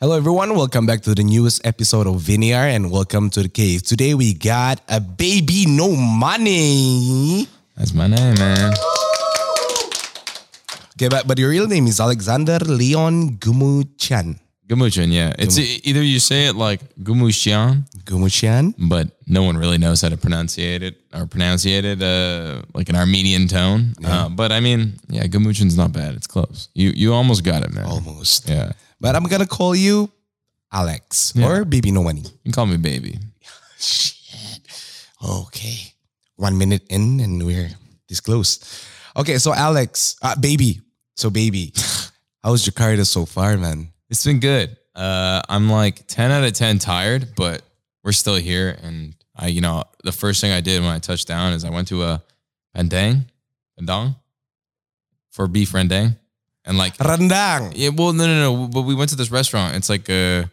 Hello, everyone. Welcome back to the newest episode of Vinyar and welcome to the cave. Today we got a baby no money. That's my name, man. Okay, but, but your real name is Alexander Leon Gumuchan. Gumuchan, yeah. It's e- either you say it like Gumushan, Gumuchan? but no one really knows how to pronunciate it or pronunciate it uh, like an Armenian tone. Uh, but I mean, yeah, Gumuchan's not bad. It's close. You you almost got it, man. Almost. Yeah. But I'm gonna call you Alex Yeah. or baby no money. You can call me baby. Shit. Okay. One minute in and we're this close. Okay, so Alex, uh, baby. So baby, how's Jakarta so far, man? It's been good. Uh, I'm like 10 out of 10 tired, but we're still here. And I, you know, the first thing I did when I touched down is I went to a Pandang, Pandang for beef rendang. And like, Rendang. yeah, well, no, no, no. But we went to this restaurant. It's like, uh,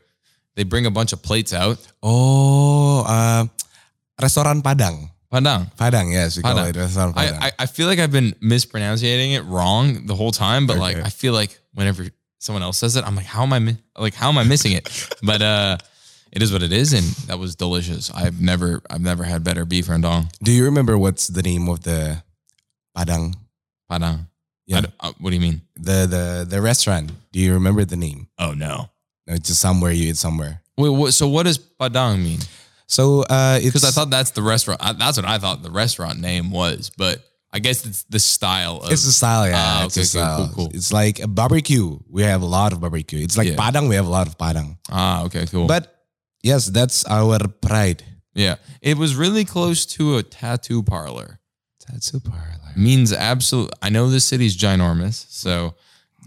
they bring a bunch of plates out. Oh, uh, restoran Padang. Pandang. Padang, yes, we call Padang. it restoran Padang. I, I, I feel like I've been mispronouncing it wrong the whole time, but like I feel like whenever someone else says it, I'm like, how am I mi- like how am I missing it? but uh it is what it is, and that was delicious. I've never I've never had better beef rendang. Do you remember what's the name of the Padang? Padang. Yeah. I uh, what do you mean? The the the restaurant. Do you remember the name? Oh no. No, it's just somewhere you eat somewhere. Wait, what, so what does Padang mean? So uh, Because I thought that's the restaurant. I, that's what I thought the restaurant name was, but I guess it's the style of. it's a style, yeah. Ah, it's okay, style. cool, cool. It's like a barbecue. We have a lot of barbecue. It's like Yeah. Padang. We have a lot of Padang. ah, okay, cool. But yes, that's our pride. yeah, it was really close to a tattoo parlor. Tattoo parlor. means absolute. I know this city's ginormous, so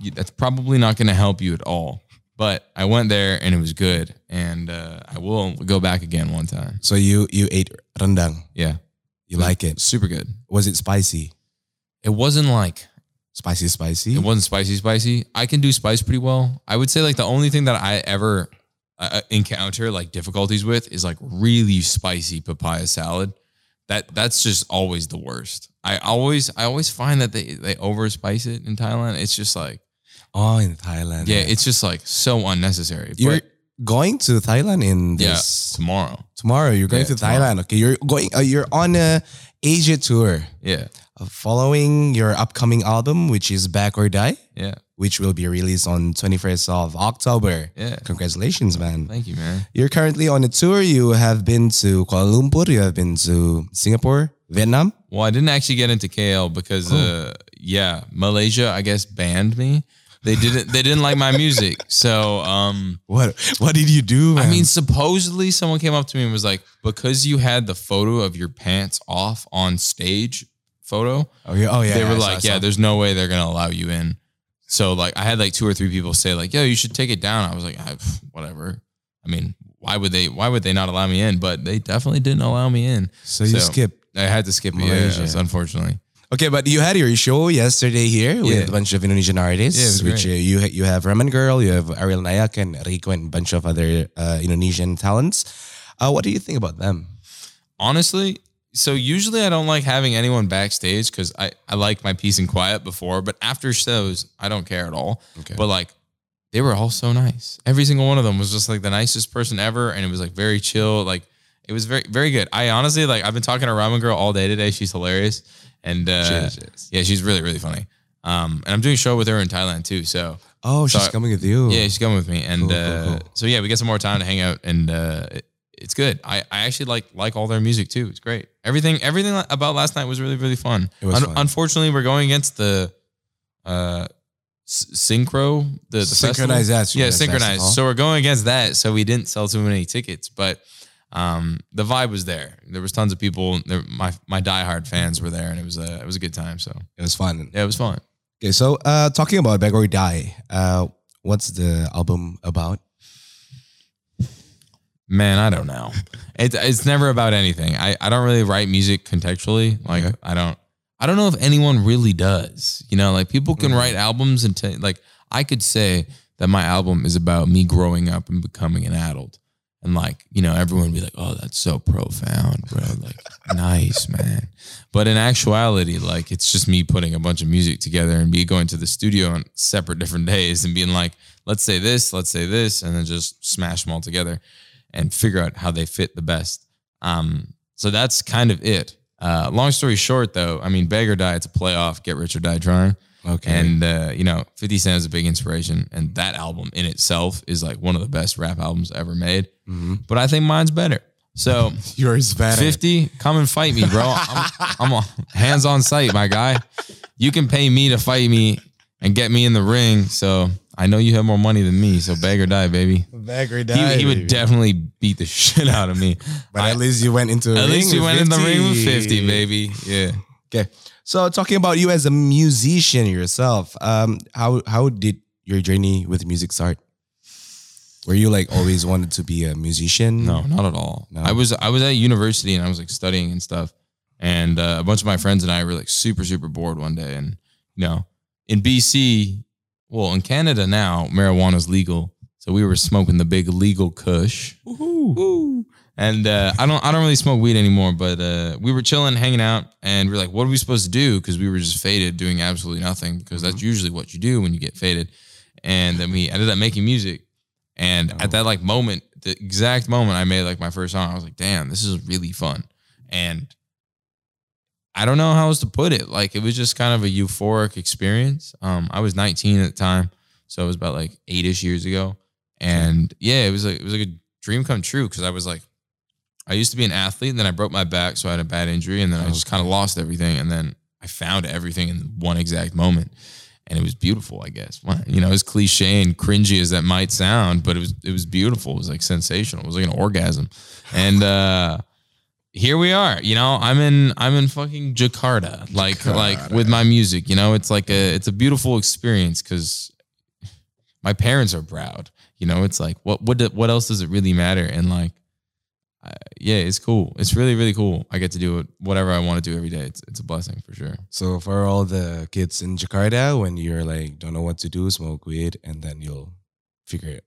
you, that's probably not going to help you at all. But I went there and it was good, and uh, I will go back again one time. So you you ate rendang. Yeah, You like it? super good. Was it spicy? It wasn't like Spicy, spicy. it wasn't spicy, spicy. I can do spice pretty well. I would say like the only thing that I ever uh, encounter like difficulties with is like really spicy papaya salad. That that's just always the worst. I always I always find that they they over spice it in Thailand. It's just like Oh, in Thailand. Yeah, it's just like so unnecessary. you're going to Thailand in yeah, this tomorrow. tomorrow. You're going Yeah, to Thailand. Okay, you're going. Uh, you're on a Asia tour, Yeah, uh, following your upcoming album, which is Bag or Die, yeah, which will be released on 21st of October. yeah. Congratulations, man. Thank you, man. You're currently on a tour. You have been to Kuala Lumpur. You have been to Singapore, Vietnam. Well, I didn't actually get into KL because, uh, yeah, Malaysia, I guess, banned me. They didn't. They didn't like my music. So, um, What What did you do? I mean, supposedly someone came up to me and was like, because you had the photo of your pants off on stage photo, oh yeah, oh yeah. they I were saw like, yeah, there's no way they're gonna allow you in. So like, I had like two or three people say like, yo, you should take it down. I was like, I, whatever. I mean, why would they? Why would they not allow me in? But they definitely didn't allow me in. So you so- skip. I had to skip Malaysia. yes, unfortunately. Okay, but you had your show yesterday here with Yeah. a bunch of Indonesian artists, Yeah, which uh, you you have Ramengvrl, you have Ariel Nayak and Rico and a bunch of other uh, Indonesian talents. Uh, what do you think about them? Honestly, so usually I don't like having anyone backstage because I, I like my peace and quiet before, but after shows, I don't care at all. Okay. But like, they were all so nice. Every single one of them was just like the nicest person ever, and it was like very chill. Like it was very very good. I honestly like I've been talking to Ramengvrl all day today. She's hilarious, and uh, She is, she is. yeah, she's really really funny. Um, and I'm doing a show with her in Thailand too. So Oh, she's So- coming with you. yeah, she's coming with me, and Cool, uh, cool. so yeah, we get some more time to hang out, and uh, it's good. I, I actually like like all their music too. It's great. Everything everything about last night was really really fun. It was fun. Unfortunately, we're going against the uh, S- synchro the, the yeah synchronized. So we're going against that. So we didn't sell too many tickets, but um, the vibe was there. There was tons of people. There, my my diehard fans were there, and it was a it was a good time. So It was fun. yeah, it was fun. Okay, so uh, talking about or Die, uh, what's the album about? Man, I don't know. It's it's never about anything. I, I don't really write music contextually. Like Okay. I don't I don't know if anyone really does. You know, like people can Mhm. write albums and t- like I could say that my album is about me growing up and becoming an adult. And like, you know, everyone would be like, oh, that's so profound, bro. Like, nice, man. But in actuality, like, it's just me putting a bunch of music together and me going to the studio on separate different days and being like, let's say this, let's say this, and then just smash them all together and figure out how they fit the best. Um, so that's kind of it. Uh, long story short, though, I mean, Bag or Die, it's a playoff, Get Rich or Die Trying. Okay. And uh, you know, 50 Cent is a big inspiration, and that album in itself is like one of the best rap albums ever made. But I think mine's better. So Yours better. 50, come and fight me, bro. I'm, I'm a hands on site, my guy. You can pay me to fight me and get me in the ring. So I know you have more money than me. So bag or die, baby. Bag or die. he would definitely beat the shit out of me. But I- at least you went into a at least you went in the 50. ring with 50, baby. Yeah. Okay. So talking about you as a musician yourself, um, how how did your journey with music start? Were you like always wanted to be a musician? No, not at all. No? I was I was at university and I was like studying and stuff, and uh, a bunch of my friends and I were like super super bored one day, and you know, in BC, well, in Canada now, marijuana's legal, so we were smoking the big legal Kush. Woo hoo! And uh, I don't I don't really smoke weed anymore, but uh, we were chilling, hanging out, and we are like, what are we supposed to do? Because we were just faded, doing absolutely nothing, because that's usually what you do when you get faded. And then we ended up making music. And at that like moment, the exact moment I made like my first song, I was like, damn, this is really fun. And I don't know how else to put it. Like it was just kind of a euphoric experience. Um, I was 19 at the time, so it was about like eight-ish years ago. And yeah, it was like it was like a dream come true because I was like, I used to be an athlete, and then I broke my back, so I had a bad injury, and then I just kind of lost everything, and then I found everything in one exact moment and it was beautiful, I guess. You know, as cliche and cringy as that might sound, but it was it was beautiful. It was like sensational. It was like an orgasm. And uh here we are. You know, I'm in I'm in fucking Jakarta, like like with my music. You know, it's like a it's a beautiful experience because my parents are proud. You know, it's like what what do- what else does it really matter? And like, uh, yeah, it's cool. It's really really cool. I get to do it whatever I want to do every day. It's it's a blessing for sure. So for all the kids in Jakarta, when you're like don't know what to do, smoke weed, and then you'll figure it.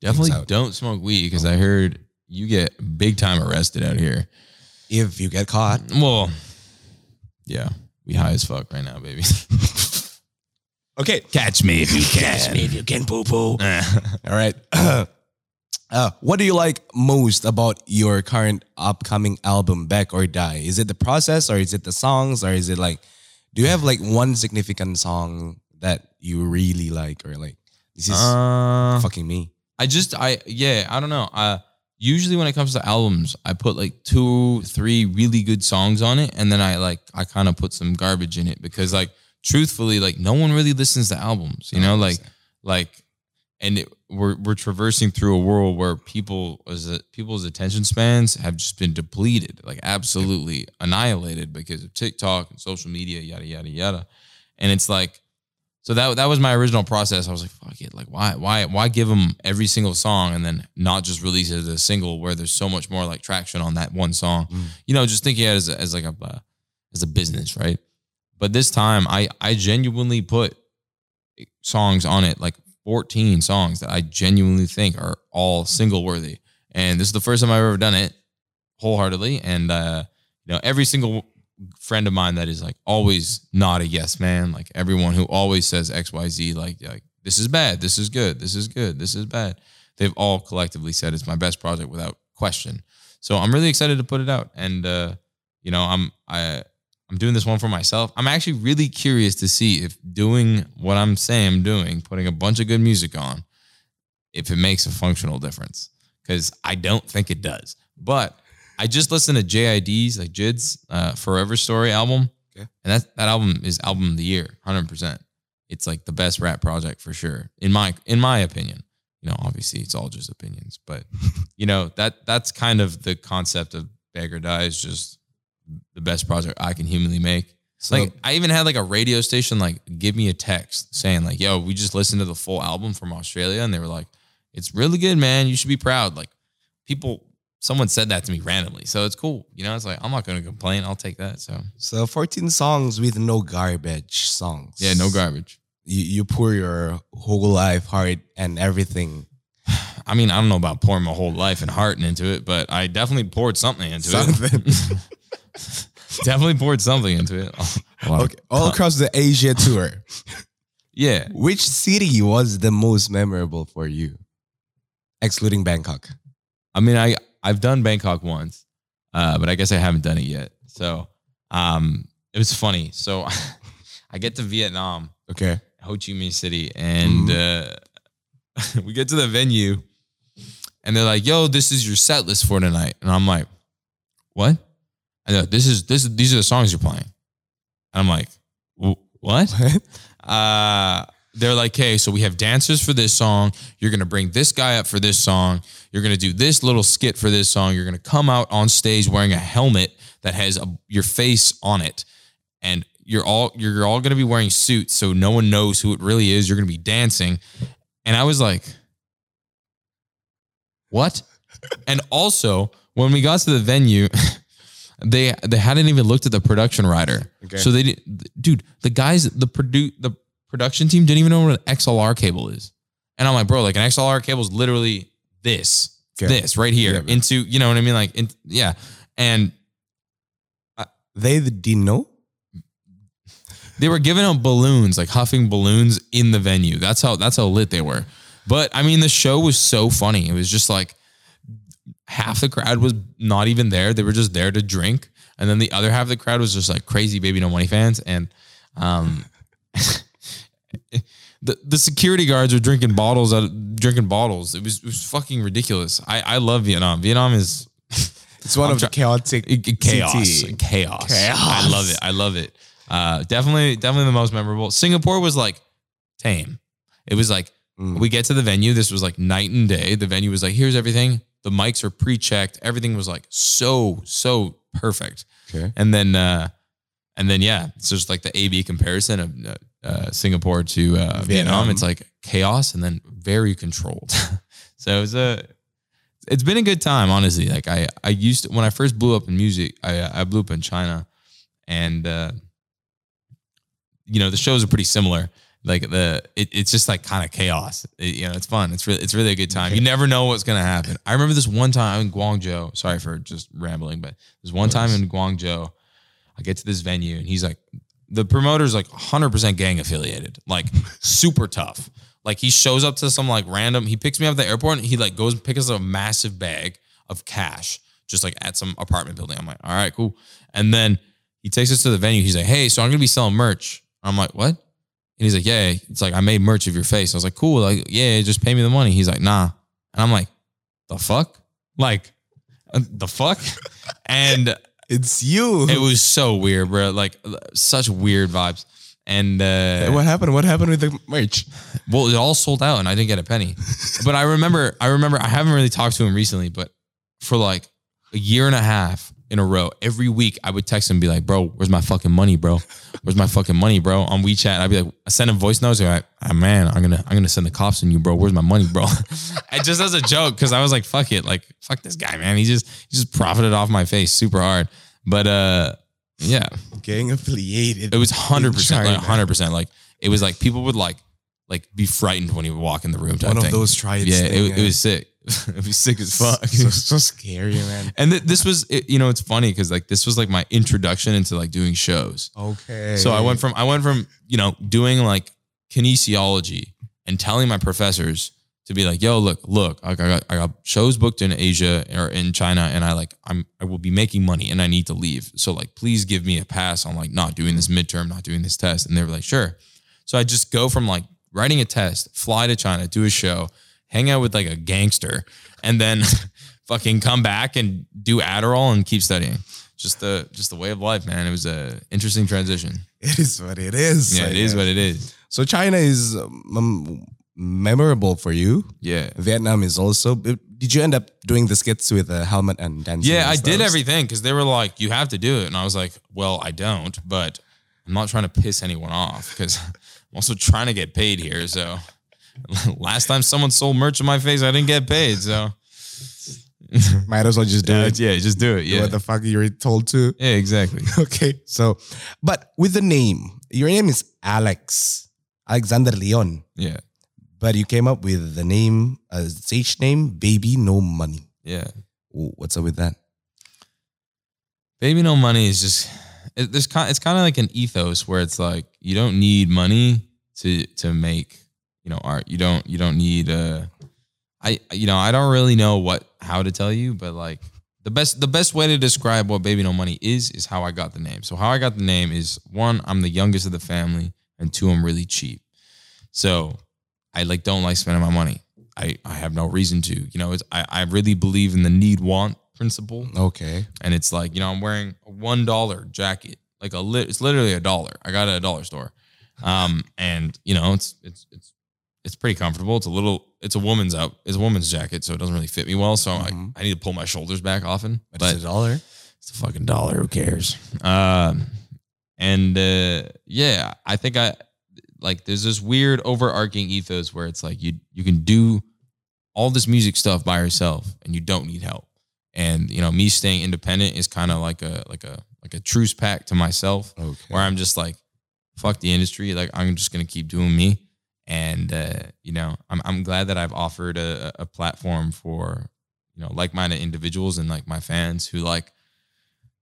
Definitely don't smoke weed because I heard you get big time arrested out here. If you get caught, Well, yeah, we high as fuck right now, baby. okay. Catch me if you can. Catch me if you can poo poo. All right. uh, what do you like most about your current upcoming album, Bag or Die? Is it the process, or is it the songs, or is it like, do you have like one significant song that you really like, or like this is uh, fucking me? I just, I yeah, I don't know. Uh, usually when it comes to albums, I put like two, three really good songs on it, and then I like I kind of put some garbage in it because like truthfully, like no one really listens to albums, you know, like like, and it, we're we're traversing through a world where people as people's attention spans have just been depleted, like absolutely annihilated because of TikTok and social media, yada yada yada, and it's like. So that that was my original process. I was like, fuck it, like why why why give them every single song and then not just release it as a single where there's so much more like traction on that one song. You know, just thinking as a, as like a uh, as a business, right? But this time, I I genuinely put songs on it, like 14 songs that I genuinely think are all single worthy. And this is the first time I've ever done it wholeheartedly. And uh, you know, every single friend of mine that is like always not a yes man, like everyone who always says XYZ, like like this is bad, this is good, this is good, this is bad. They've all collectively said it's my best project without question. So I'm really excited to put it out. And uh, you know, I'm I I'm doing this one for myself. I'm actually really curious to see if doing what I'm saying I'm doing, putting a bunch of good music on, if it makes a functional difference. Because I don't think it does. But I just listened to JID's, like JID's uh, Forever Story album. Okay. And that, that album is album of the year, 100%. It's like the best rap project for sure, in my in my opinion. You know, obviously it's all just opinions, but you know, that that's kind of the concept of Bag or Die is just the best project I can humanly make. So, like I even had like a radio station like give me a text saying like, "Yo, we just listened to the full album from Australia," and they were like, "It's really good, man. You should be proud." Like people, someone said that to me randomly, so it's cool. You know, it's like I'm not going to complain. I'll take that. So so 14 songs with no garbage songs. yeah, no garbage. You, you pour your whole life, heart, and everything I mean, I don't know about pouring my whole life and heart into it, but I definitely poured something into Something. it. definitely poured something into it. A of- okay. All across the Asia tour, Yeah. which city was the most memorable for you, excluding Bangkok? I mean, I I've done Bangkok once, uh, but I guess I haven't done it yet. So, um, it was funny. So, I get to Vietnam, Okay. Ho Chi Minh City, and uh, we get to the venue, and they're like, "Yo, this is your set list for tonight," and I'm like, "What?" And like, this is this is, these are the songs you're playing. And I'm like, "What?" uh, they're like, hey, so we have dancers for this song. You're gonna bring this guy up for this song. You're gonna do this little skit for this song. You're gonna come out on stage wearing a helmet that has a, your face on it, and you're all you're all gonna be wearing suits, so no one knows who it really is. You're gonna be dancing, and I was like, what? and also, when we got to the venue. They they hadn't even looked at the production rider, Okay. so they didn't. Dude, the guys, the produ- the production team didn't even know what an XLR cable is. And I'm like, bro, like an XLR cable is literally this, Okay. this right here Yeah, into, you know what I mean? Like, in, yeah. And They didn't know. they were giving out balloons, like huffing balloons in the venue. That's how, that's how lit they were. But I mean, the show was so funny. It was just like half the crowd was not even there. They were just there to drink. And then the other half of the crowd was just like crazy baby no money fans. And, um, the, the security guards were drinking bottles out of, drinking bottles. It was it was fucking ridiculous. I, I love Vietnam. Vietnam is It's one I'm of the chaotic chaos. Chaos. Chaos. I love it. I love it. Uh, definitely, definitely the most memorable. Singapore was like tame. It was like Mm. we get to the venue. This was like night and day. The venue was like, here's everything. The mics are pre-checked. Everything was like so so perfect. Okay. And then uh, and then yeah, it's just like the A/B comparison of uh, Singapore to uh, Vietnam. Vietnam. It's like chaos and then very controlled. so it was a it's been a good time, honestly. Like I, I used to, when I first blew up in music, I, I blew up in China, and uh, you know the shows are pretty similar. Like the, it, it's just like kind of chaos. It- you know, it's fun. It's really, it's really a good time. You never know what's gonna happen. I remember this one time in Guangzhou. Sorry for just rambling, but this one time in Guangzhou, I get to this venue and he's like, the promoter's like 100% gang affiliated, like super tough. Like he shows up to some like random, he picks me up at the airport and he like goes and picks up a massive bag of cash, just like at some apartment building. I'm like, all right, cool. And then he takes us to the venue. He's like, hey, so I'm gonna be selling merch. I'm like, what? And he's like, yeah. It's like I made merch of your face. I was like, cool. Like, yeah, just pay me the money. He's like, nah. And I'm like, the fuck? Like, uh, the fuck? And It's you. it was so weird, bro. Like such weird vibes. And uh, what happened? What happened with the merch? well, it all sold out, and I didn't get a penny. but I remember, I remember, I haven't really talked to him recently, but for like a year and a half in a row, every week I would text him and be like, "Bro, where's my fucking money, bro? Where's my fucking money, bro?" On WeChat, I'd be like, I send him voice notes. Like, ah, man, I'm gonna, I'm gonna send the cops on you, bro. Where's my money, bro? I just as a joke because I was like, fuck it, like fuck this guy, man. He just, he just profited off my face super hard. But uh, yeah, Gang affiliated. it was hundred percent, like hundred percent. Like it was like people would like like be frightened when you would walk in the room. Type One of thing. those tribes. Yeah, thing, it, it was sick. it was sick as fuck. So, so scary, man. and th- this was, it, you know, it's funny because like this was like my introduction into like doing shows. Okay. So I went from I went from you know doing like kinesiology and telling my professors to be like, yo, look, look, I got I got shows booked in Asia or in China, and I like I'm I will be making money and I need to leave. So like, please give me a pass on like not doing this midterm, not doing this test. And they were like, sure. So I just go from like writing a test, fly to China, do a show, hang out with like a gangster, and then fucking come back and do Adderall and keep studying. Just the just the way of life, man. It was a interesting transition. it is what it is. Yeah, it is what it is. So China is um, memorable for you. Yeah. Vietnam is also. Did you end up doing the skits with a helmet and dancing? Yeah, and I did everything because they were like, you have to do it. And I was like, well, I don't, but I'm not trying to piss anyone off because I'm also trying to get paid here. So last time someone sold merch in my face, I didn't get paid. So Might as well just do yeah, it. yeah just do it. Do Yeah. What the fuck you were told to? yeah, exactly. Okay, so but with the name, your name is Alex Alexander Leon, Yeah. but you came up with the name, uh, stage name, Baby No Money. Yeah. What's up with that? Baby No Money is just it, there's kind it's kind of like an ethos where it's like you don't need money to to make you know art. You don't you don't need uh I you know I don't really know what how to tell you, but like the best the best way to describe what Baby No Money is is how I got the name. So how I got the name is one I'm the youngest of the family, and two I'm really cheap. So I like don't like spending my money. I I have no reason to. You know, it's I I really believe in the need want principle Okay. and it's like you know I'm wearing a one dollar jacket, like a lit. It's literally a dollar. I got it at a dollar store, um, and you know it's it's it's it's pretty comfortable. It's a little. It's a woman's out. It's a woman's jacket, so it doesn't really fit me well. So Mhm. I I need to pull my shoulders back often. But it's a dollar. it's a fucking dollar. Who cares? Um, and uh, yeah, I think I like. There's this weird overarching ethos where it's like you you can do all this music stuff by yourself and you don't need help. And you know, me staying independent is kind of like a like a like a truce pact to myself, Okay. where I'm just like, fuck the industry. Like I'm just gonna keep doing me. And uh, you know, I'm I'm glad that I've offered a, a platform for you know like-minded individuals and like my fans who like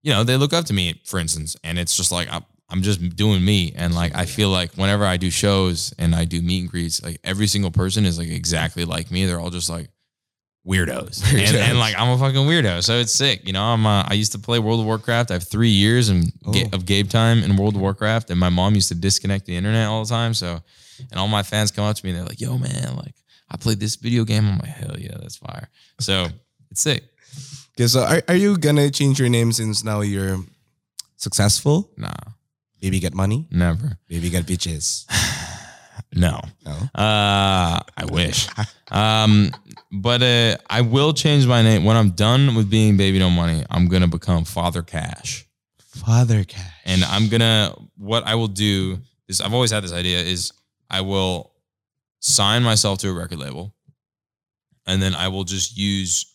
you know they look up to me for instance and it's just like i'm, I'm just doing me. And like i feel like whenever i do shows and i do meet and greets like every single person is like exactly like me. They're all just like weirdos and, Weirdos. and like i'm a fucking weirdo so it's sick you know i'm uh, i used to play world of warcraft i have three years ga- Oh. of game time in world of warcraft and my mom used to disconnect the internet all the time so and all my fans come up to me and they're like yo man like i played this video game i'm like hell yeah that's fire so it's sick Okay, so are, are you gonna change your name since now you're successful? nah Baby get money. never Baby get bitches. no No. Uh, I wish. Um, but uh, I will change my name when I'm done with being Baby No Money. I'm gonna become Father Cash, Father cash. and I'm gonna. What I will do is I've always had this idea is I will sign myself to a record label, and then I will just use.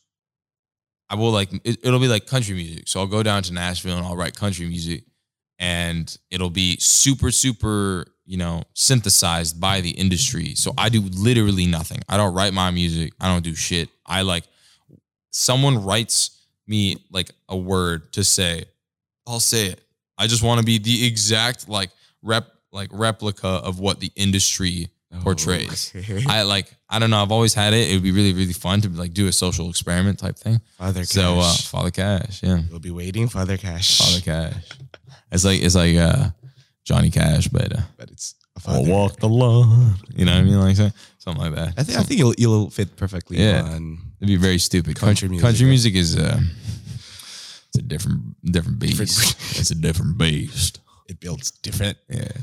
I will like it, it'll be like country music. So I'll go down to Nashville and I'll write country music, and it'll be super super you know synthesized by the industry. So I do literally nothing. I don't write my music. I don't do shit. I like someone writes me like a word to say, I'll say it. I just want to be the exact like rep like replica of what the industry portrays. Okay. I like I don't know. I've always had it. It would be really really fun to like do a social experiment type thing. Father cash. So uh, Father Cash, yeah, we'll be waiting. Father cash. Father Cash. It's like it's like uh, Johnny Cash, but uh, But it's father. walk the line. You know what I mean? Like so- something like that. I think I think you'll you'll fit perfectly Yeah. on. It'd be very stupid. Country music, country music is uh, it's a different different beast. Different- it's a different beast. It builds different. Yeah.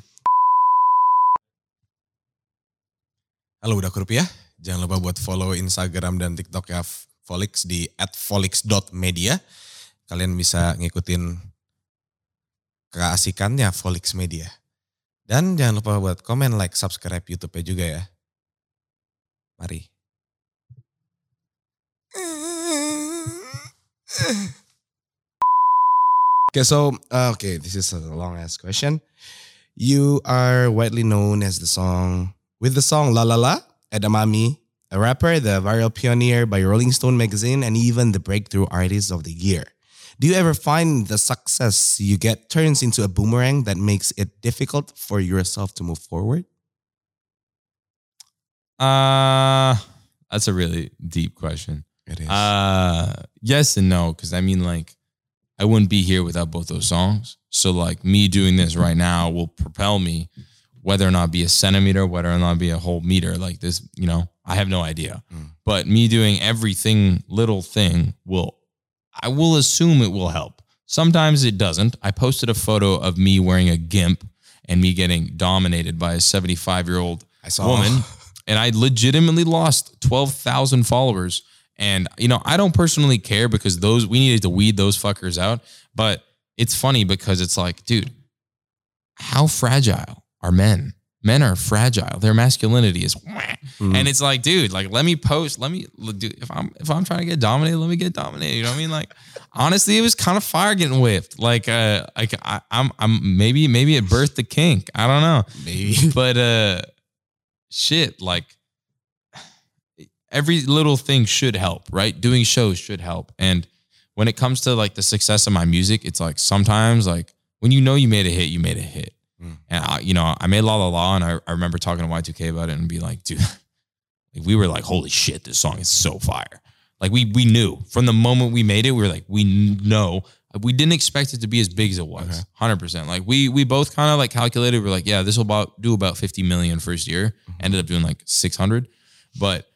Halo udah rupiah. Jangan lupa buat follow Instagram dan TikToknya Volix di @volix.media. Kalian bisa ngikutin keasikannya Volix Media. Dan jangan lupa buat komen, like, subscribe YouTube-nya juga ya. Mari. Okay, so uh, okay, this is a long ass question. You are widely known as the song with the song La La La, Edamame, a rapper, the viral pioneer by Rolling Stone magazine, and even the breakthrough artist of the year. Do you ever find the success you get turns into a boomerang that makes it difficult for yourself to move forward? Uh that's a really deep question. It is. Uh yes and no, because I mean like I wouldn't be here without both those songs. So like me doing this right now will propel me, whether or not be a centimeter, whether or not be a whole meter. Like this, you know, I have no idea. Mm. But me doing everything, little thing will, I will assume it will help. Sometimes it doesn't. I posted a photo of me wearing a gimp and me getting dominated by a 75 year old woman, and I legitimately lost twelve thousand followers. And you know, I don't personally care because those we needed to weed those fuckers out. But it's funny because it's like, dude, how fragile are men? Men are fragile. Their masculinity is, wah. Mm. and it's like, dude, like let me post, let me do. If I'm if I'm trying to get dominated, let me get dominated. You know what I mean? Like, honestly, it was kind of fire getting whipped. Like, uh, like I, I'm I'm maybe maybe it birthed the kink. I don't know Maybe. but uh shit like every little thing should help, right? Doing shows should help. And when it comes to like the success of my music, it's like sometimes like when you know you made a hit, you made a hit. And I, you know, I made La La La, and I, I remember talking to Y2K about it and be like, dude, we were like, holy shit, this song is so fire. Like we we knew from the moment we made it, we were like, we know. We didn't expect it to be as big as it was, Okay. hundred percent. Like we we both kind of like calculated. We're like, yeah, this will about do about fifty million first year. Mm-hmm. Ended up doing like six hundred, but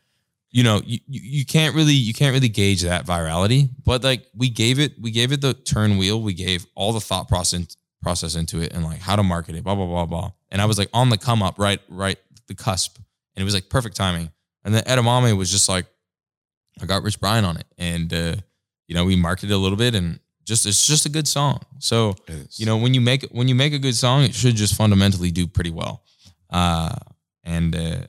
you know, you you can't really you can't really gauge that virality. But like we gave it we gave it the turn wheel. We gave all the thought process process into it and like how to market it, blah blah blah blah. And I was like on the come up, right right the cusp, and it was like perfect timing. And then Edamame was just like, I got Rich Brian on it, and uh, you know we marketed it a little bit, and just it's just a good song. So you know when you make when you make a good song, it should just fundamentally do pretty well. Uh, and uh,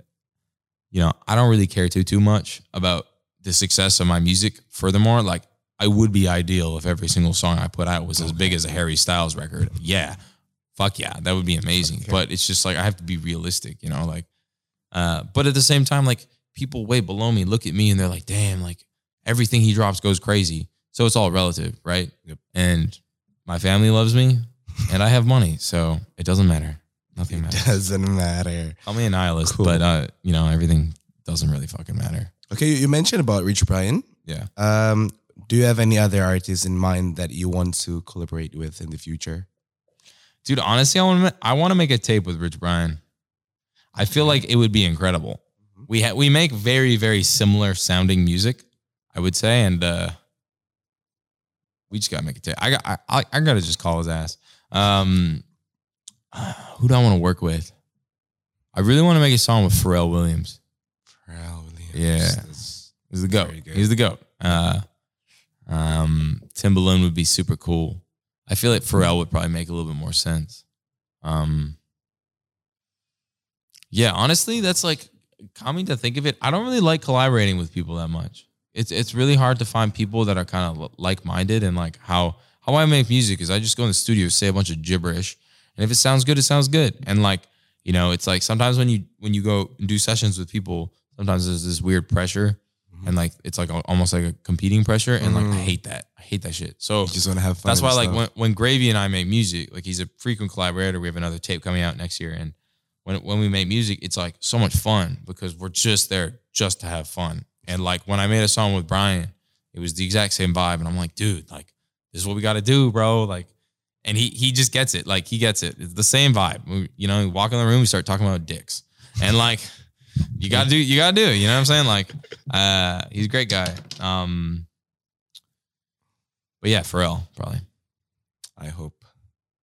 you know I don't really care too too much about the success of my music. Furthermore, like I would be ideal if every single song I put out was as big as a Harry Styles record. Yeah, fuck yeah, that would be amazing. Okay. But it's just like I have to be realistic, you know, like. Uh, but at the same time, like people way below me look at me and they're like, damn, like everything he drops goes crazy. So it's all relative, right? Yep. And my family loves me and I have money. So it doesn't matter. Nothing It matters. doesn't matter. Call me a nihilist, Cool. but uh, you know, everything doesn't really fucking matter. Okay, you- you mentioned about Rich Brian. Yeah. Um, do you have any other artists in mind that you want to collaborate with in the future? Dude, honestly, I want to I want to make a tape with Rich Brian. I feel like it would be incredible. We ha- we make very very similar sounding music, I would say, and uh, we just gotta make a tape. I got I, I, I gotta just call his ass. Um, who do I want to work with? I really want to make a song with Pharrell Williams. Pharrell Williams. Yeah. That's- He's the goat. He's the goat. Uh, um, Timbaland would be super cool. I feel like Pharrell would probably make a little bit more sense. Um, yeah, honestly, that's like coming to think of it. I don't really like collaborating with people that much. It's it's really hard to find people that are kind of like minded and like how how I make music is I just go in the studio say a bunch of gibberish, and if it sounds good, it sounds good. And like you know, it's like sometimes when you when you go and do sessions with people, sometimes there's this weird pressure, and like it's like al- almost like a competing pressure, and like I Mm. hate that. I hate that shit. So You just want to have fun. that's why like when, when Gravy and I make music, like he's a frequent collaborator. We have another tape coming out next year. And when when we make music, it's like so much fun because we're just there just to have fun. And like when I made a song with Brian, it was the exact same vibe. And I'm like, dude, like this is what we gotta do, bro. Like and he he just gets it. Like he gets it. It's the same vibe. We, you know, we walk in the room, we start talking about dicks. And like you gotta do you gotta do. You know what I'm saying? Like uh he's a great guy. Um but yeah, Pharrell, probably. I hope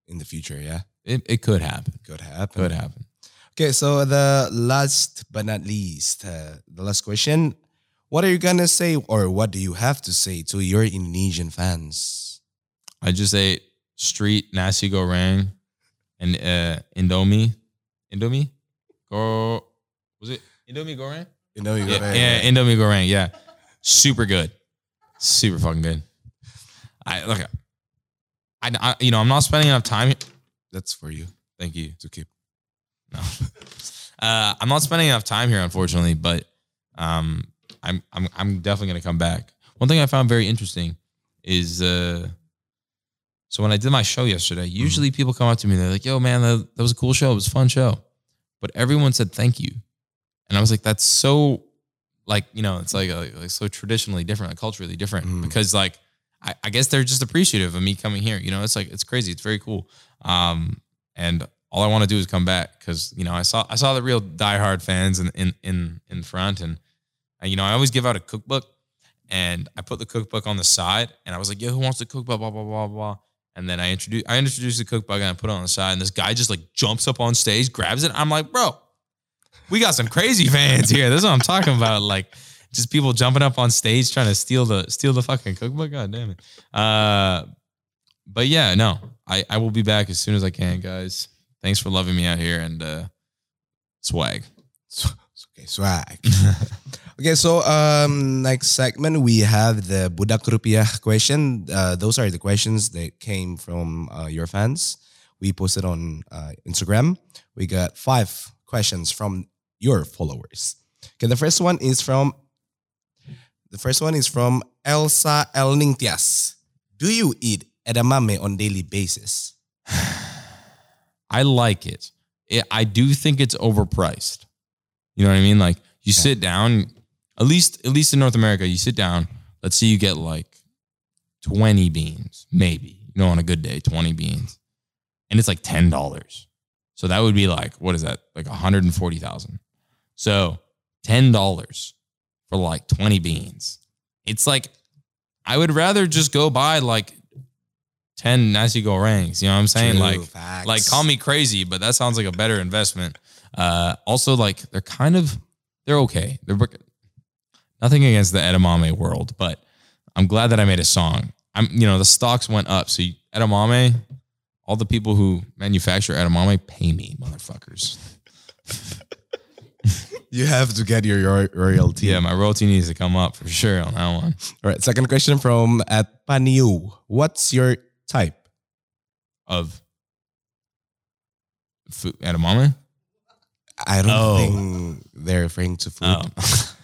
in the future, yeah, It, it could happen. could happen. Could happen. Okay, so the last but not least, uh, the last question: What are you gonna say, or what do you have to say to your Indonesian fans? I just say street nasi goreng and uh, Indomie. Indomie? Go was it Indomie goreng? You know, you Yeah, yeah, Indomie goreng. Yeah, super good, super fucking good. I look, I, I you know I'm not spending enough time. Here. that's for you Thank you. to keep. No. Uh, I'm not spending enough time here, unfortunately, but um, I'm I'm I'm definitely gonna come back. One thing I found very interesting is uh, so when I did my show yesterday, usually people come up to me and they're like, "Yo, man, that, that was a cool show. It was a fun show," but everyone said thank you, and I was like, "That's so." Like you know, it's like, uh, like so traditionally different, like culturally different, Mhm. because like I, I guess they're just appreciative of me coming here. You know, it's like it's crazy. It's very cool. Um, and all I want to do is come back because you know I saw I saw the real diehard fans in in in, in front, and uh, you know I always give out a cookbook, and I put the cookbook on the side, and I was like, "Yo, who wants the cookbook?" Blah blah blah blah. And then I introduced I introduced the cookbook and I put it on the side, and this guy just like jumps up on stage, grabs it. I'm like, bro, we got some crazy fans here. This is what I'm talking about. Like just people jumping up on stage trying to steal the steal the fucking cookbook. God damn it. Uh, but yeah, no, I I will be back as soon as I can, guys. Thanks for loving me out here and uh, swag. Okay, swag. okay, so um, next segment we have the Budak Rupiah question. Uh, those are the questions that came from uh, your fans. We posted on uh, Instagram. We got five questions from your followers. Okay, the first one is from the first one is from Elsa Elnintias. Do you eat edamame on daily basis? I like it. it. I do think it's overpriced. You know what I mean? Like you okay. sit down, at least at least in North America, you sit down. Let's say you get like 20 beans, maybe, you know, on a good day, 20 beans. And it's like $10. So that would be like, what is that? Like 140,000. So ten dollars for like twenty beans. It's like I would rather just go buy like ten nasi gorengs. You know what I'm saying? True, like facts. like call me crazy, but that sounds like a better investment. Uh, also, like they're kind of they're okay. They're nothing against the edamame world, but I'm glad that I made a song. I'm you know the stocks went up, so you, edamame, all the people who manufacture edamame pay me, motherfuckers. You have to get your, royalty. Yeah, my royalty needs to come up for sure on that one. All right. Second question from at Paniu. What's your type? Of food, edamame. I don't Oh. think they're referring to food. Oh.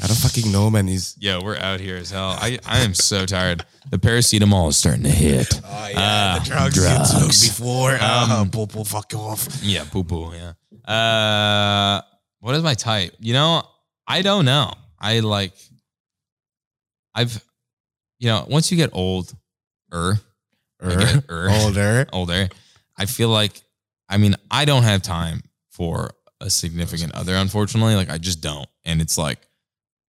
I don't fucking know, man. He's Yo, we're out here as hell. I, I am so tired. The paracetamol is starting to hit. oh Ah, you took drugs. before. Um, Um, popo, fuck off. Yeah, poo poo. Yeah. Uh, what is my type? You know, I don't know. I like. I've, you know, once you get old, er, er, older. older, I feel like, I mean, I don't have time for a significant other. Unfortunately, like I just don't, and it's like,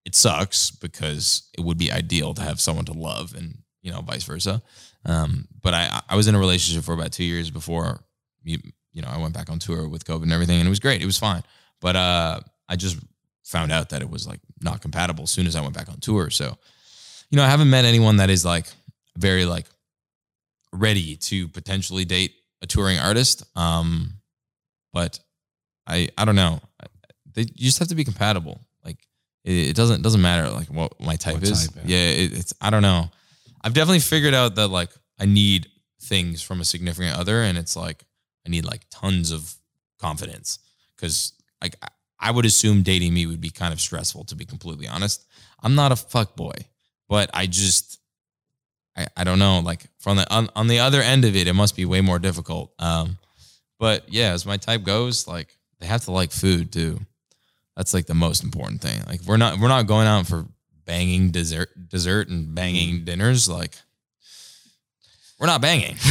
it sucks because it would be ideal to have someone to love, and you know, vice versa. Um, but I I was in a relationship for about two years before you you know I went back on tour with COVID and everything, and it was great. It was fine, but uh, I just found out that it was like not compatible as soon as I went back on tour. So, you know, I haven't met anyone that is like very like ready to potentially date a touring artist. Um, but I I don't know. They you just have to be compatible. Like it, it doesn't doesn't matter like what my type What is. type, yeah, it, it's I don't know. I've definitely figured out that like I need things from a significant other, and it's like I need like tons of confidence because like I- would assume dating me would be kind of stressful to be completely honest. I'm not a fuck boy, but I just I, I don't know like from the on, on the other end of it it must be way more difficult. Um but yeah, as my type goes, like they have to like food too. That's like the most important thing. Like we're not we're not going out for banging dessert dessert and banging dinners like we're not banging.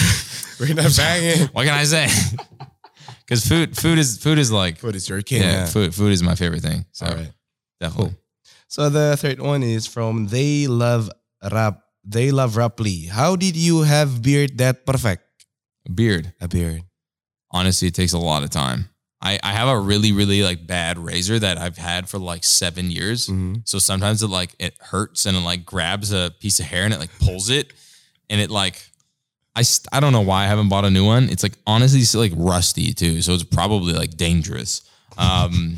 We're not banging. what can I say? Cuz food food is food is like Food is your king. yeah, Yeah. food food is my favorite thing. So All right. definitely. So the third one is from They Love Rap. They Love Raply. How did you have beard that perfect? Beard. A beard. honestly, it takes a lot of time. I, I have a really, really like bad razor that I've had for like seven years. Mhm. So sometimes it like it hurts and it like grabs a piece of hair and it like pulls it and it like I st- I don't know why I haven't bought a new one. It's like honestly it's like rusty too, so it's probably like dangerous. Um,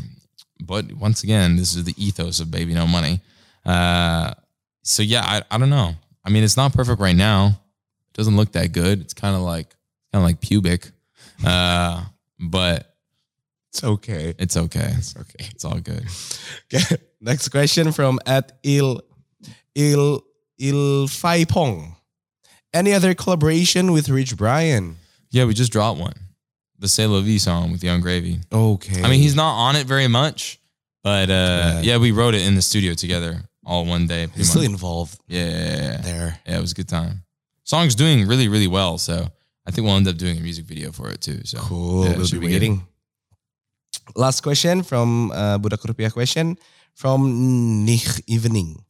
but once again, this is the ethos of baby no money. Uh, so yeah, I I don't know. I mean, it's not perfect right now. It doesn't look that good. It's kind of like kind of like pubic, uh, but It's okay. it's okay. It's okay. It's all good. Okay. Next question from at Il Il Il Fai Pong. Any other collaboration with Rich Brian? Yeah, we just dropped one. The C'est La Vie song with Yung Gravy. Okay. I mean, he's not on it very much, but uh, bad. yeah, we wrote it in the studio together all one day. he's still involved yeah, yeah, yeah, yeah. there. Yeah, it was a good time. Song's doing really, really well. So I think we'll end up doing a music video for it too. So Cool. yeah, we'll be be waiting. Last question from uh, Budak Rupiah question from Nich Evening.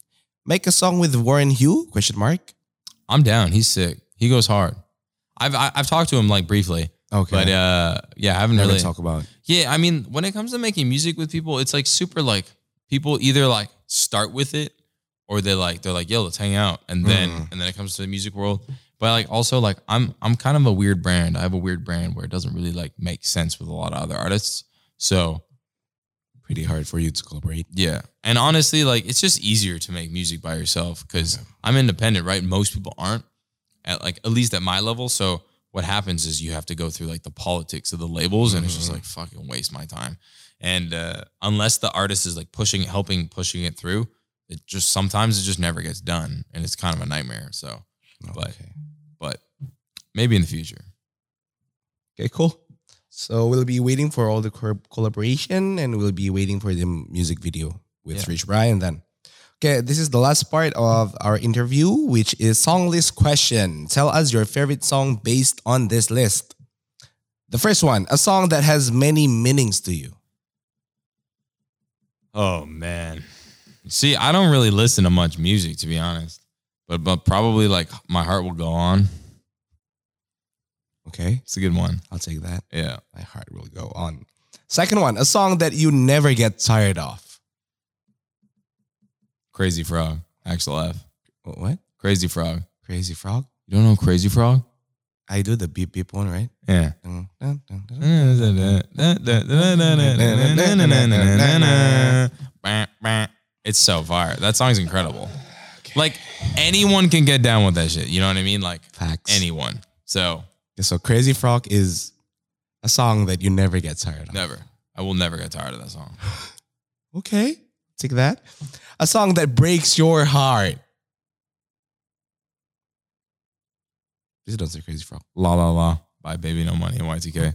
Make a song with Warren Hue? Question mark. I'm down. He's sick. He goes hard. I've I- I've talked to him like briefly, Okay. but uh, yeah, I haven't never really talk about. Yeah, I mean, when it comes to making music with people, it's like super like people either like start with it or they're like they're like, yo, let's hang out. And then Mm. and then it comes to the music world. But like also like I'm I'm kind of a weird brand. I have a weird brand where it doesn't really like make sense with a lot of other artists. So Pretty hard for you to collaborate. yeah. And honestly, like it's just easier to make music by yourself because I'm independent, right? Most people aren't at like at least at my level. So what happens is you have to go through like the politics of the labels and it's just Mhm. like fucking waste my time. And uh, unless the artist is like pushing, helping, pushing it through, it just sometimes it just never gets done, and it's kind of a nightmare. So, but Okay. but maybe in the future. Okay, cool. So we'll be waiting for all the cor- collaboration and we'll be waiting for the music video with Yeah. Rich Brian then. Okay, this is the last part of our interview, which is song list question. Tell us your favorite song based on this list. The first one, a song that has many meanings to you. Oh man. See, I don't really listen to much music to be honest. But but probably like my heart will go on. Okay, It's a good one. I'll take that. Yeah. My heart will go on. Second one, a song that you never get tired of. Crazy Frog. Axel F. Wh- What? Crazy Frog. Crazy Frog? You don't know Crazy Frog? I do the beep beep one, right? Yeah. It's so fire. That song's incredible. Like anyone can get down with that shit. You know what I mean? Like Facts. anyone. So Okay, so Crazy Frog is a song that you never get tired of. never. I will never get tired of that song. Okay, take that. A song that breaks your heart. Please don't say Crazy Frog. La La La by Baby No Money and Y2K.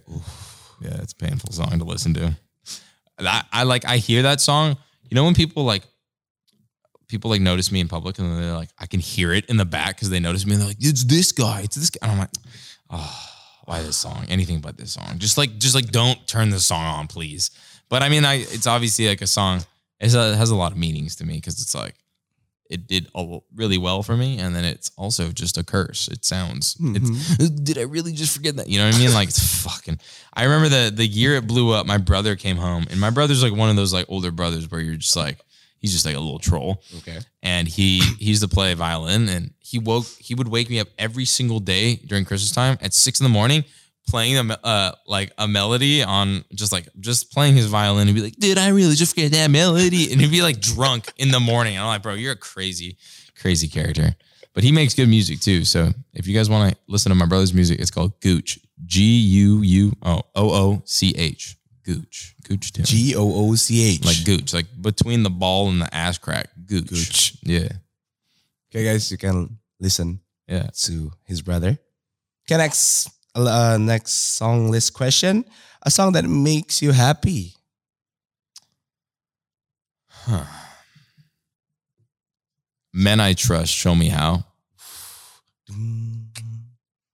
Yeah, it's a painful song to listen to. I, I like I hear that song. You know when people like people like notice me in public and they're like, I can hear it in the back because they notice me and they're like, it's this guy, it's this guy. And I'm like, oh, why this song? Anything but this song. Just like just like don't turn this song on, please. But I mean, I it's obviously like a song. It's a, it has a lot of meanings to me because it's like it did a, really well for me, and then it's also just a curse. It sounds. It's, mm-hmm. did I really just forget that? You know what I mean? Like it's fucking. I remember the the year it blew up. My brother came home, and my brother's like one of those like older brothers where you're just like he's just like a little troll. Okay. and he he used to play violin and he woke he would wake me up every single day during Christmas time at six in the morning playing a uh like a melody on just like just playing his violin and be like did I really just forget that melody. And he'd be like drunk in the morning. And I'm like bro you're a crazy crazy character. But he makes good music too. So if you guys want to listen to my brother's music it's called Gooch G U U O O O C H Gooch Gooch too G O O C H. like gooch, like between the ball and the ass crack. Gooch. Gooch. Yeah. Okay, guys, you can listen Yeah. to his brother. Okay, next, uh, next song list question. A song that makes you happy. Huh. Men I trust, show me how.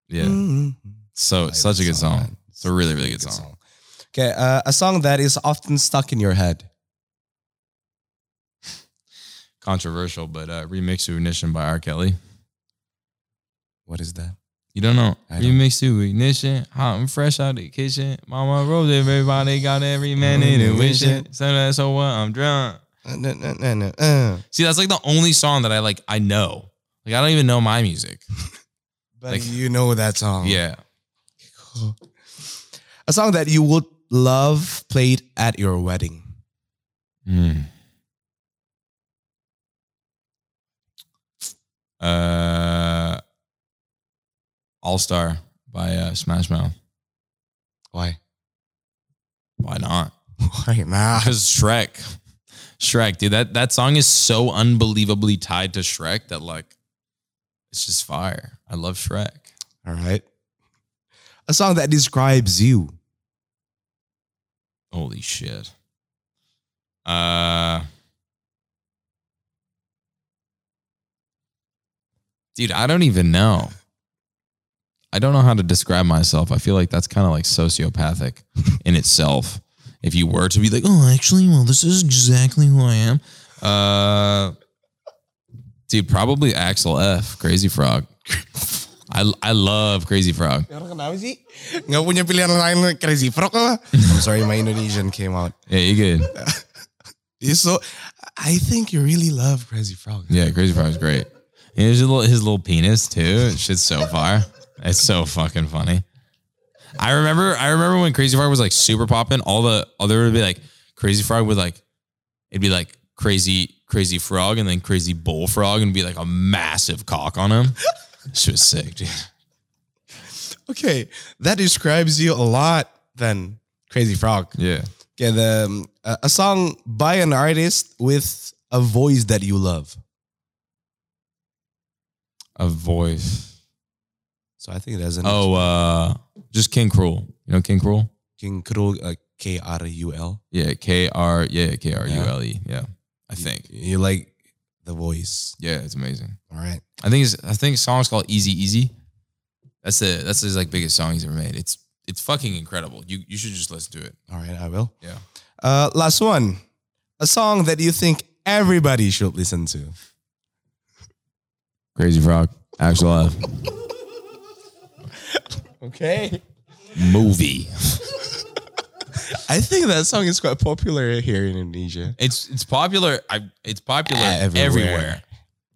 Yeah. Mm. So such a good song, song. man. It's a really, really good song. Okay, uh, a song that is often stuck in your head. Controversial, but uh remix to ignition by R. Kelly. What is that? You don't know. I don't. Remix to ignition, hot and fresh out the kitchen. Mama rose, everybody got every man in it wishing. So that's so what I'm drunk. Uh, no, no, no, no, uh. See, that's like the only song that I like I know. Like I don't even know my music. But Like- you know that song. Yeah. Cool. A song that you would love played at your wedding. Hmm. Uh, All Star by uh, Smash Mouth. Why? Why not? Why not? Because Shrek, Shrek, dude, that that song is so unbelievably tied to Shrek that like, it's just fire. I love Shrek. All right. A song that describes you. Holy shit. Uh Dude, I don't even know. I don't know how to describe myself. I feel like that's kind of like sociopathic in itself. If you were to be like, "Oh, actually, well, this is exactly who I am." Uh Dude, probably Axel F, Crazy Frog. I I love Crazy Frog. Pero kenapa sih? Nggak punya pilihan lain Crazy Frog apa? I'm sorry, my Indonesian came out. Yeah, you good. So, I think you really love Crazy Frog. Yeah, Crazy Frog is great. And his little his little penis too. Shit's so far. It's so fucking funny. I remember I remember when Crazy Frog was like super popping. All the other would be like Crazy Frog would like it'd be like crazy crazy frog and then crazy bullfrog and be like a massive cock on him. Shit was sick, dude. Okay, that describes you a lot then. Crazy Frog. Yeah. Okay, the um, a song by an artist with a voice that you love. A voice. So I think that's an Oh, uh, just King Krule. You know King Krule? King Krule, uh, K R U L. Yeah, K R. Yeah, K R U L E. Yeah, I think. You like the voice. Yeah, it's amazing. All right. I think it's, I think his song's called Easy Easy. That's the that's his like biggest song he's ever made. It's it's fucking incredible. You you should just listen to it. All right, I will. Yeah. Uh, last one. A song that you think everybody should listen to. Crazy Frog. Axel F. Okay. Movie. I think that song is quite popular here in Indonesia. It's it's popular. I it's popular Everywhere. everywhere.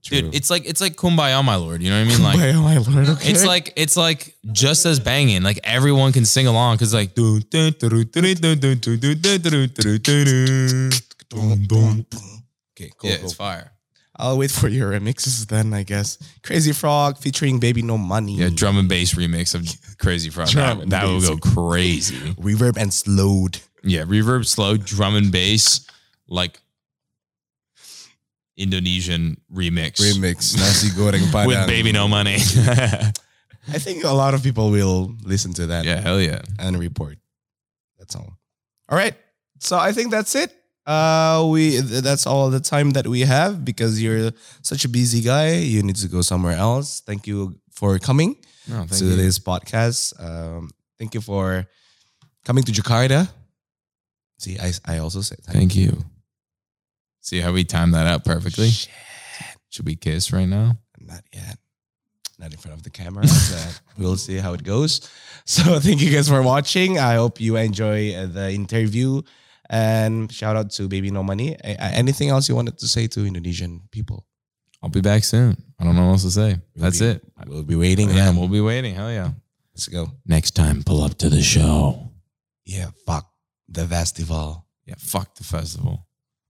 True. Dude, it's like it's like Kumbaya, my lord. You know what I mean? Like oh my lord, okay. it's like it's like just as banging. Like everyone can sing along because like dun, dun, dun, dun, dun, dun, dun, dun, dun, dun, dun, dun, dun, dun, dun. okay, cool. yeah, cool. it's fire. I'll wait for your remixes then, I guess. Crazy Frog featuring Baby No Money. Yeah, drum and bass remix of Crazy Frog. That, that will go crazy. Reverb and slowed. Yeah, reverb, slow, drum and bass, like Indonesian remix, Remix. Nasi goreng padang. with baby no money. I think a lot of people will listen to that yeah, hell yeah. and report. That's all. All right. So I think that's it. Uh, we that's all the time that we have because you're such a busy guy. You need to go somewhere else. Thank you for coming No, thank to you. this podcast. Um, thank you for coming to Jakarta. See, I I also said Thank you. See how we timed that out perfectly? Should we kiss right now? Not yet. Not in front of the camera. we'll see how it goes. So thank you guys for watching. I hope you enjoy uh, the interview. And shout out to Baby No Money. Anything else you wanted to say to Indonesian people? I'll be back soon. I don't know what else to say. That's be- it. We'll be waiting. Yeah, we'll be waiting. Hell yeah. Let's go. Next time, pull up to the show. Yeah, fuck the festival. Yeah, fuck the festival.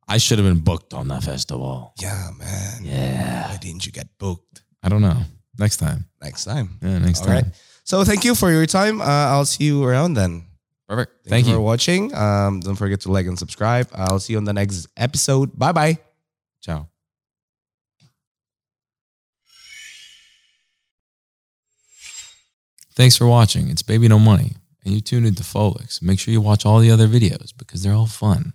I should have been booked on that festival. Yeah, man. Yeah. Why didn't you get booked I don't know. Next time. next time? Yeah, next time. All right. So thank you for your time. Uh, I'll see you around then. Perfect. Thank, you. for watching. Um, don't forget to like and subscribe. I'll see you on the next episode. Bye bye. Ciao. Thanks for watching. It's Baby No Money, and you tuned into Volix. Make sure you watch all the other videos because they're all fun.